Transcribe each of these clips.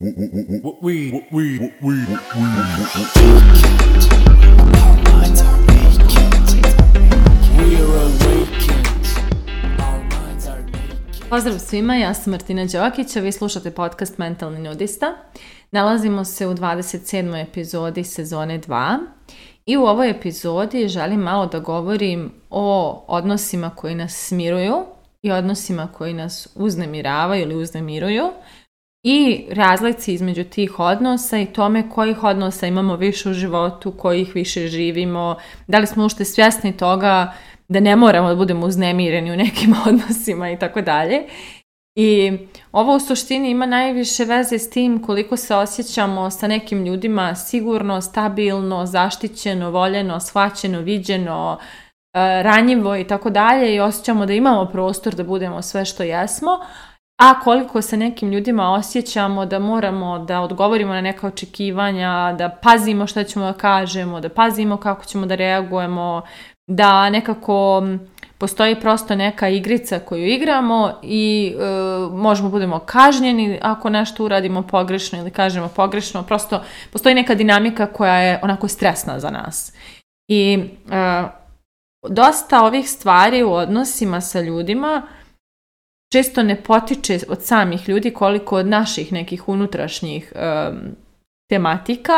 Pozdrav svima, ja sam Martina Đokić, a vi slušate podcast Mentalni nudista. Nalazimo se u 27. epizodi sezone 2 i u ovoj epizodi želim malo da govorim o odnosima koji nas smiruju i odnosima koji nas uznemiravaju ili uznemiruju, i razlici između tih odnosa i tome kojih odnosa imamo više u životu, kojih više živimo, da li smo ušte svjesni toga da ne moramo da budemo uznemireni u nekim odnosima i tako dalje. I ovo u suštini ima najviše veze s tim koliko se osjećamo sa nekim ljudima sigurno, stabilno, zaštićeno, voljeno, shvaćeno, viđeno, e, ranjivo i tako dalje i osjećamo da imamo prostor da budemo sve što jesmo, a koliko se nekim ljudima osjećamo da moramo da odgovorimo na neka očekivanja, da pazimo šta ćemo da kažemo, da pazimo kako ćemo da reagujemo, da nekako postoji prosto neka igrica koju igramo i e, možemo budemo kažnjeni ako nešto uradimo pogrešno ili kažemo pogrešno, prosto postoji neka dinamika koja je onako stresna za nas. I e, dosta ovih stvari u odnosima sa ljudima često ne potiče od samih ljudi koliko od naših nekih unutrašnjih tematika,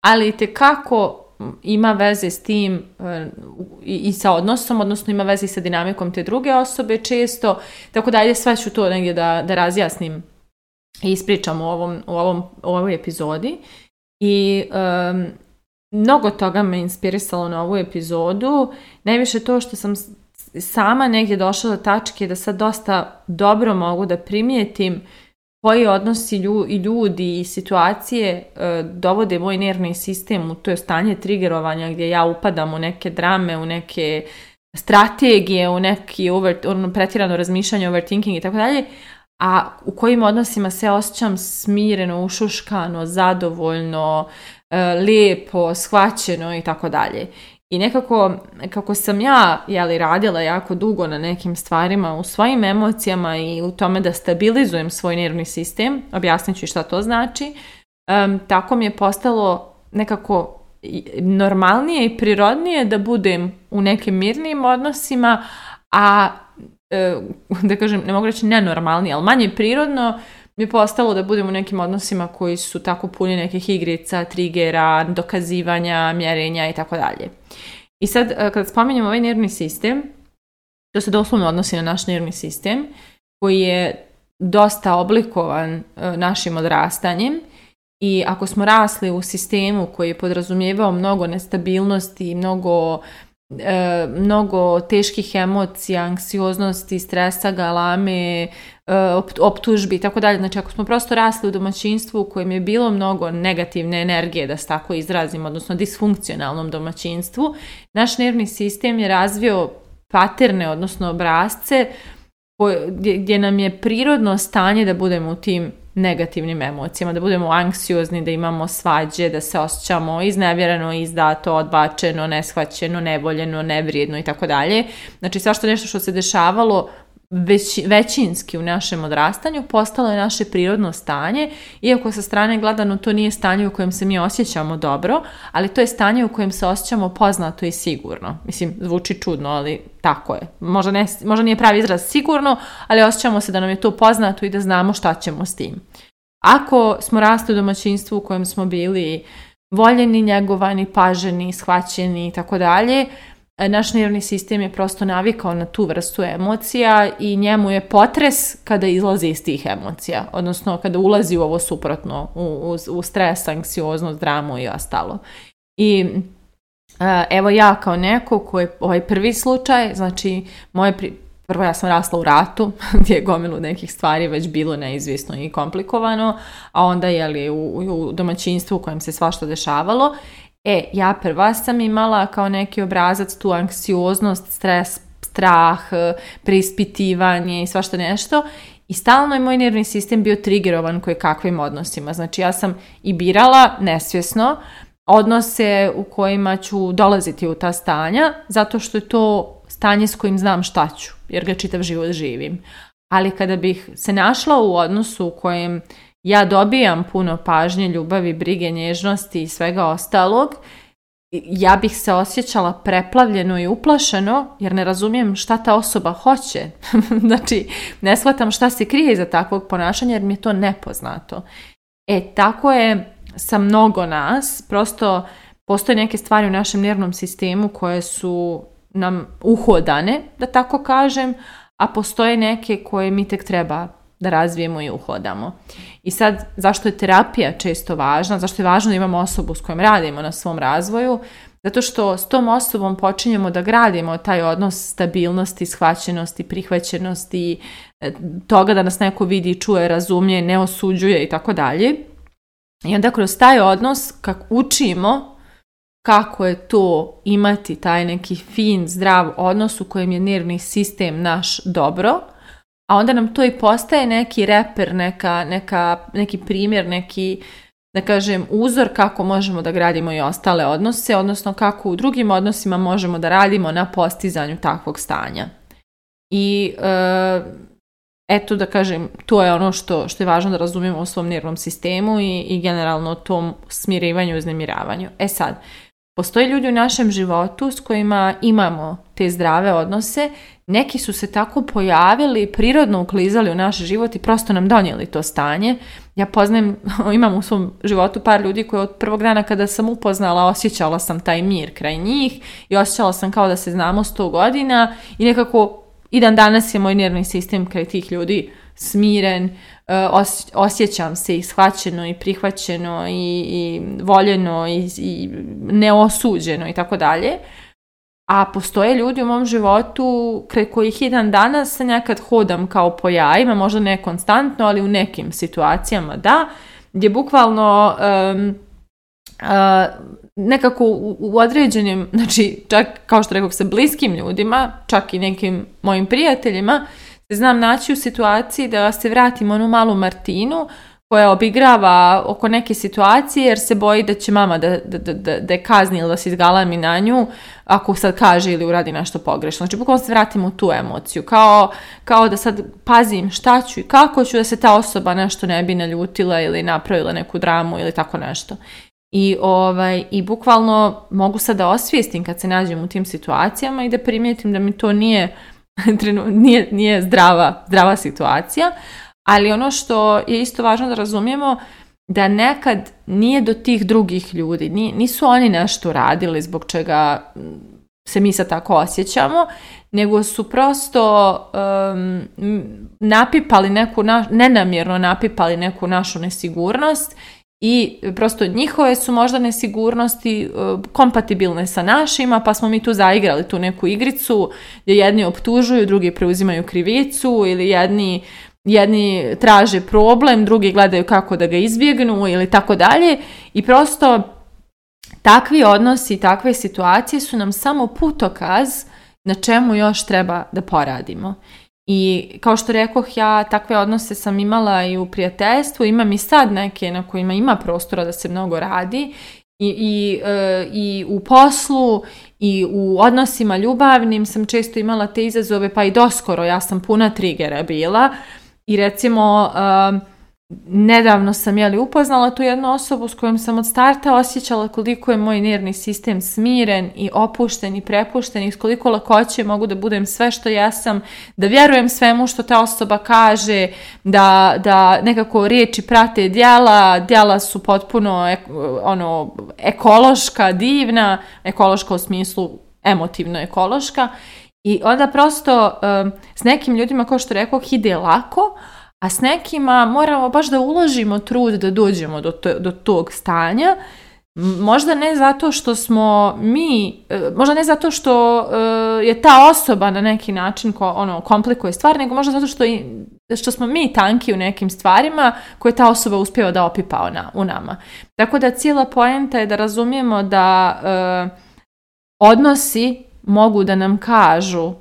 ali te kako ima veze s tim i, sa odnosom, odnosno ima veze i sa dinamikom te druge osobe često. Tako da, ajde, sve ću to negdje da, da razjasnim i ispričam u, ovom, u, ovom, ovoj epizodi. I mnogo toga me inspirisalo na ovu epizodu. Najviše to što sam sama negdje došla do tačke da sad dosta dobro mogu da primijetim koji odnosi i ljudi i situacije e, dovode moj nervni sistem u to je stanje trigerovanja gdje ja upadam u neke drame, u neke strategije, u neki over, ono, pretjerano razmišljanje, overthinking i tako dalje, a u kojim odnosima se osjećam smireno, ušuškano, zadovoljno, e, lijepo, shvaćeno i tako dalje. I nekako, kako sam ja jeli, radila jako dugo na nekim stvarima u svojim emocijama i u tome da stabilizujem svoj nervni sistem, objasnit ću šta to znači, tako mi je postalo nekako normalnije i prirodnije da budem u nekim mirnim odnosima, a e, da kažem, ne mogu reći nenormalnije, ali manje prirodno mi postalo da budemo u nekim odnosima koji su tako puni nekih igrica, trigera, dokazivanja, mjerenja i tako dalje. I sad e, kad spominjem ovaj nervni sistem, to se doslovno odnosi na naš nervni sistem, koji je dosta oblikovan e, našim odrastanjem i ako smo rasli u sistemu koji je podrazumijevao mnogo nestabilnosti, i mnogo E, mnogo teških emocija, anksioznosti, stresa, galame, e, optužbi i tako dalje. Znači ako smo prosto rasli u domaćinstvu u kojem je bilo mnogo negativne energije, da se tako izrazim, odnosno disfunkcionalnom domaćinstvu, naš nervni sistem je razvio paterne, odnosno obrazce gdje nam je prirodno stanje da budemo u tim negativnim emocijama, da budemo anksiozni, da imamo svađe, da se osjećamo iznevjereno, izdato, odbačeno, neshvaćeno, nevoljeno, nevrijedno i tako dalje. Znači, što nešto što se dešavalo većinski u našem odrastanju postalo je naše prirodno stanje, iako sa strane gledano to nije stanje u kojem se mi osjećamo dobro, ali to je stanje u kojem se osjećamo poznato i sigurno. Mislim, zvuči čudno, ali tako je. Možda, ne, možda nije pravi izraz sigurno, ali osjećamo se da nam je to poznato i da znamo šta ćemo s tim. Ako smo rasli u domaćinstvu u kojem smo bili voljeni, njegovani, paženi, shvaćeni i tako dalje, E, naš nervni sistem je prosto navikao na tu vrstu emocija i njemu je potres kada izlazi iz tih emocija, odnosno kada ulazi u ovo suprotno, u, u, stres, anksioznost, dramu i ostalo. I e, evo ja kao neko koji ovaj prvi slučaj, znači moje prvo ja sam rasla u ratu gdje je gomilu nekih stvari već bilo neizvisno i komplikovano, a onda je li u, u domaćinstvu u kojem se svašta dešavalo E, ja prva sam imala kao neki obrazac tu anksioznost, stres, strah, e, preispitivanje i svašta nešto i stalno je moj nervni sistem bio trigerovan koje kakvim odnosima. Znači ja sam i birala nesvjesno odnose u kojima ću dolaziti u ta stanja zato što je to stanje s kojim znam šta ću jer ga čitav život živim. Ali kada bih se našla u odnosu u kojem ja dobijam puno pažnje, ljubavi, brige, nježnosti i svega ostalog, ja bih se osjećala preplavljeno i uplašeno jer ne razumijem šta ta osoba hoće. znači, ne shvatam šta se krije iza takvog ponašanja jer mi je to nepoznato. E, tako je sa mnogo nas. Prosto postoje neke stvari u našem nervnom sistemu koje su nam uhodane, da tako kažem, a postoje neke koje mi tek treba da razvijemo i uhodamo. I sad, zašto je terapija često važna? Zašto je važno da imamo osobu s kojom radimo na svom razvoju? Zato što s tom osobom počinjemo da gradimo taj odnos stabilnosti, shvaćenosti, prihvaćenosti, e, toga da nas neko vidi, čuje, razumije, ne osuđuje i tako dalje. I onda kroz taj odnos kak učimo kako je to imati taj neki fin, zdrav odnos u kojem je nervni sistem naš dobro, a onda nam to i postaje neki reper, neka, neka, neki primjer, neki da kažem uzor kako možemo da gradimo i ostale odnose, odnosno kako u drugim odnosima možemo da radimo na postizanju takvog stanja. I e, eto da kažem, to je ono što, što je važno da razumijemo u svom nervnom sistemu i, i generalno tom smirivanju i uznemiravanju. E sad, Postoje ljudi u našem životu s kojima imamo te zdrave odnose, neki su se tako pojavili, prirodno uklizali u naš život i prosto nam donijeli to stanje. Ja poznajem, imam u svom životu par ljudi koji od prvog dana kada sam upoznala osjećala sam taj mir kraj njih i osjećala sam kao da se znamo sto godina i nekako i dan danas je moj nervni sistem kraj tih ljudi smiren, Eh, osjećam se i shvaćeno i prihvaćeno i, i voljeno i, neosuđeno i tako dalje. A postoje ljudi u mom životu kraj kojih jedan danas nekad hodam kao po jajima, možda ne konstantno, ali u nekim situacijama da, gdje bukvalno eh, nekako u, određenim, znači čak kao što rekao se bliskim ljudima, čak i nekim mojim prijateljima, znam naći u situaciji da se vratim onu malu Martinu koja obigrava oko neke situacije jer se boji da će mama da, da, da, da je kazni ili da se izgalami na nju ako sad kaže ili uradi nešto pogrešno. Znači, bukvalno se vratim u tu emociju. Kao, kao da sad pazim šta ću i kako ću da se ta osoba nešto ne bi naljutila ili napravila neku dramu ili tako nešto. I, ovaj, I bukvalno mogu sad da osvijestim kad se nađem u tim situacijama i da primijetim da mi to nije nije, nije zdrava, zdrava situacija, ali ono što je isto važno da razumijemo da nekad nije do tih drugih ljudi, nisu oni nešto radili zbog čega mm, se mi sad tako osjećamo, nego su prosto um, napipali neku, naš, nenamjerno napipali neku našu nesigurnost i prosto njihove su možda nesigurnosti e, kompatibilne sa našima, pa smo mi tu zaigrali tu neku igricu gdje jedni optužuju, drugi preuzimaju krivicu ili jedni jedni traže problem, drugi gledaju kako da ga izbjegnu ili tako dalje i prosto takvi odnosi, i takve situacije su nam samo putokaz na čemu još treba da poradimo. I kao što rekoh, ja takve odnose sam imala i u prijateljstvu, imam i sad neke na kojima ima prostora da se mnogo radi i, i, e, i u poslu i u odnosima ljubavnim sam često imala te izazove, pa i doskoro ja sam puna trigera bila i recimo... E, Nedavno sam jeli upoznala tu jednu osobu s kojom sam od starta osjećala koliko je moj nervni sistem smiren i opušten i prepušten i s koliko lakoće mogu da budem sve što jesam, da vjerujem svemu što ta osoba kaže, da, da nekako riječi prate djela, djela su potpuno ono, ekološka, divna, ekološka u smislu emotivno ekološka i onda prosto um, s nekim ljudima kao što rekao ide lako, a s nekima moramo baš da uložimo trud da dođemo do, do tog stanja, možda ne zato što smo mi, e, možda ne zato što e, je ta osoba na neki način ono, komplikuje stvar, nego možda zato što, što smo mi tanki u nekim stvarima koje ta osoba uspjeva da opipa u nama. Tako da cijela poenta je da razumijemo da e, odnosi mogu da nam kažu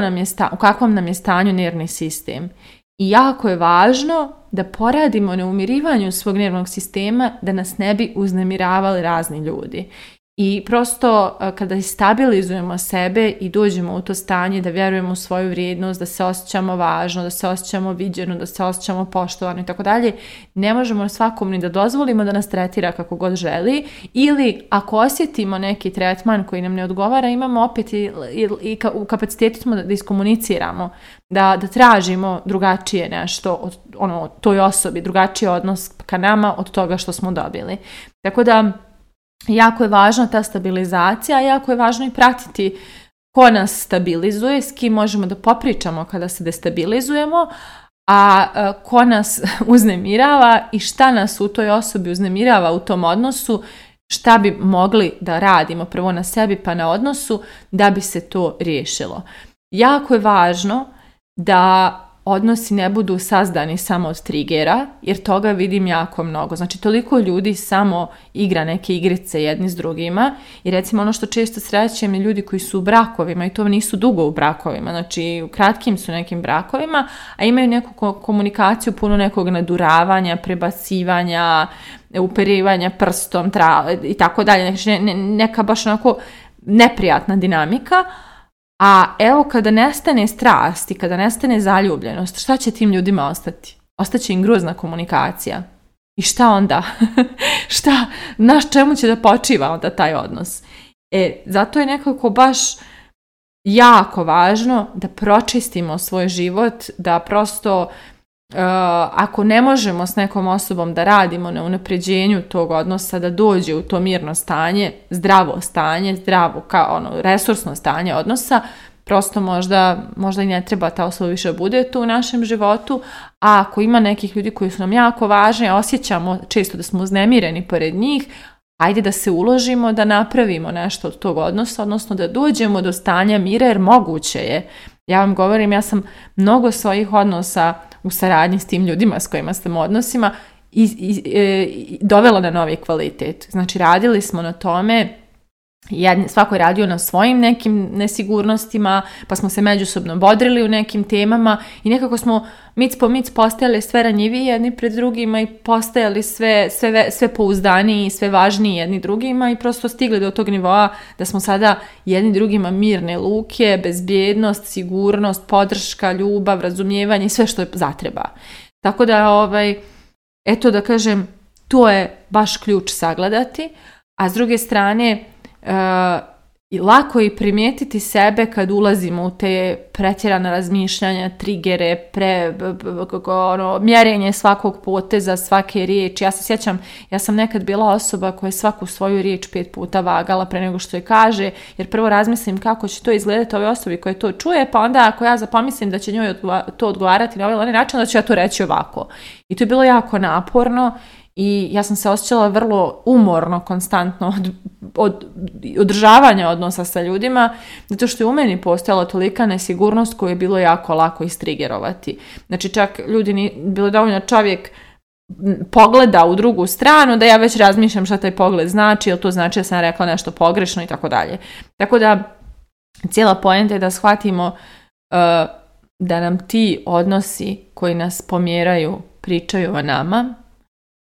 nam je u kakvom nam je stanju nervni sistem i jako je važno da poradimo na umirivanju svog nervnog sistema da nas ne bi uznemiravali razni ljudi. I prosto e, kada stabilizujemo sebe i dođemo u to stanje da vjerujemo u svoju vrijednost, da se osjećamo važno, da se osjećamo viđeno, da se osjećamo poštovano i tako dalje, ne možemo svakom ni da dozvolimo da nas tretira kako god želi ili ako osjetimo neki tretman koji nam ne odgovara, imamo opet i, i, i ka, u kapacitetu smo da, da iskomuniciramo, da, da tražimo drugačije nešto od ono, toj osobi, drugačiji odnos ka nama od toga što smo dobili. Tako da jako je važna ta stabilizacija, jako je važno i pratiti ko nas stabilizuje, s kim možemo da popričamo kada se destabilizujemo, a e, ko nas uznemirava i šta nas u toj osobi uznemirava u tom odnosu, šta bi mogli da radimo prvo na sebi pa na odnosu da bi se to riješilo. Jako je važno da odnosi ne budu sazdani samo od trigera, jer toga vidim jako mnogo. Znači, toliko ljudi samo igra neke igrice jedni s drugima i recimo ono što često srećem je ljudi koji su u brakovima i to nisu dugo u brakovima, znači u kratkim su nekim brakovima, a imaju neku komunikaciju puno nekog naduravanja, prebacivanja, uperivanja prstom i tako dalje. Znači, neka baš onako neprijatna dinamika, a evo kada nestane strast i kada nestane zaljubljenost, šta će tim ljudima ostati? Ostaće im grozna komunikacija. I šta onda? šta? Na čemu će da počiva onda taj odnos? E, zato je nekako baš jako važno da pročistimo svoj život, da prosto Uh, ako ne možemo s nekom osobom da radimo na unapređenju tog odnosa, da dođe u to mirno stanje, zdravo stanje, zdravo kao ono resursno stanje odnosa, prosto možda, možda i ne treba ta osoba više bude tu u našem životu, a ako ima nekih ljudi koji su nam jako važni, osjećamo često da smo uznemireni pored njih, ajde da se uložimo, da napravimo nešto od tog odnosa, odnosno da dođemo do stanja mira, jer moguće je. Ja vam govorim, ja sam mnogo svojih odnosa u saradnji s tim ljudima s kojima sam odnosima i, i, e, i na novi kvalitet. Znači radili smo na tome jedni, svako je radio na svojim nekim nesigurnostima, pa smo se međusobno bodrili u nekim temama i nekako smo mic po mic postajali sve ranjiviji jedni pred drugima i postajali sve, sve, sve pouzdaniji i sve važniji jedni drugima i prosto stigli do tog nivoa da smo sada jedni drugima mirne luke, bezbjednost, sigurnost, podrška, ljubav, razumijevanje i sve što je zatreba. Tako da, ovaj, eto da kažem, to je baš ključ sagledati, a s druge strane, E, i lako je primijetiti sebe kad ulazimo u te pretjerane razmišljanja, trigere, pre, ono, mjerenje svakog poteza, svake riječi. Ja se sjećam, ja sam nekad bila osoba koja je svaku svoju riječ pet puta vagala pre nego što je kaže, jer prvo razmislim kako će to izgledati ove osobi koje to čuje, pa onda ako ja zapomislim da će njoj to odgovarati na ovaj način, da ću ja to reći ovako. I to je bilo jako naporno i ja sam se osjećala vrlo umorno konstantno od, od održavanja odnosa sa ljudima, zato što je u meni postojala tolika nesigurnost koju je bilo jako lako istrigerovati. Znači čak ljudi, ni, bilo dovoljno čovjek pogleda u drugu stranu, da ja već razmišljam šta taj pogled znači, ili to znači da sam rekla nešto pogrešno i tako dalje. Tako da, cijela poenta je da shvatimo uh, da nam ti odnosi koji nas pomjeraju, pričaju o nama,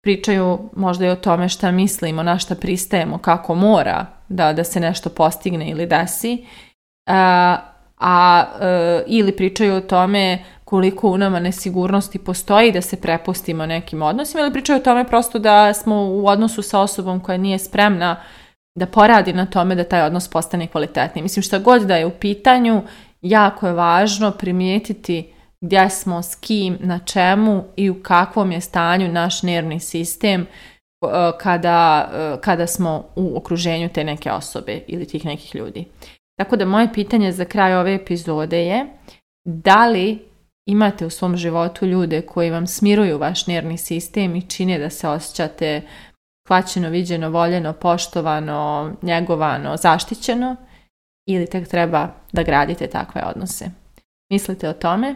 pričaju možda i o tome šta mislimo, na šta pristajemo, kako mora da, da se nešto postigne ili desi, a, a e, ili pričaju o tome koliko u nama nesigurnosti postoji da se prepustimo nekim odnosima ili pričaju o tome prosto da smo u odnosu sa osobom koja nije spremna da poradi na tome da taj odnos postane kvalitetniji. Mislim šta god da je u pitanju, jako je važno primijetiti gdje smo, s kim, na čemu i u kakvom je stanju naš nervni sistem eh, kada, eh, kada smo u okruženju te neke osobe ili tih nekih ljudi. Tako da moje pitanje za kraj ove epizode je da li imate u svom životu ljude koji vam smiruju vaš nervni sistem i čine da se osjećate hvaćeno, viđeno, voljeno, poštovano, njegovano, zaštićeno ili tek treba da gradite takve odnose. Mislite o tome,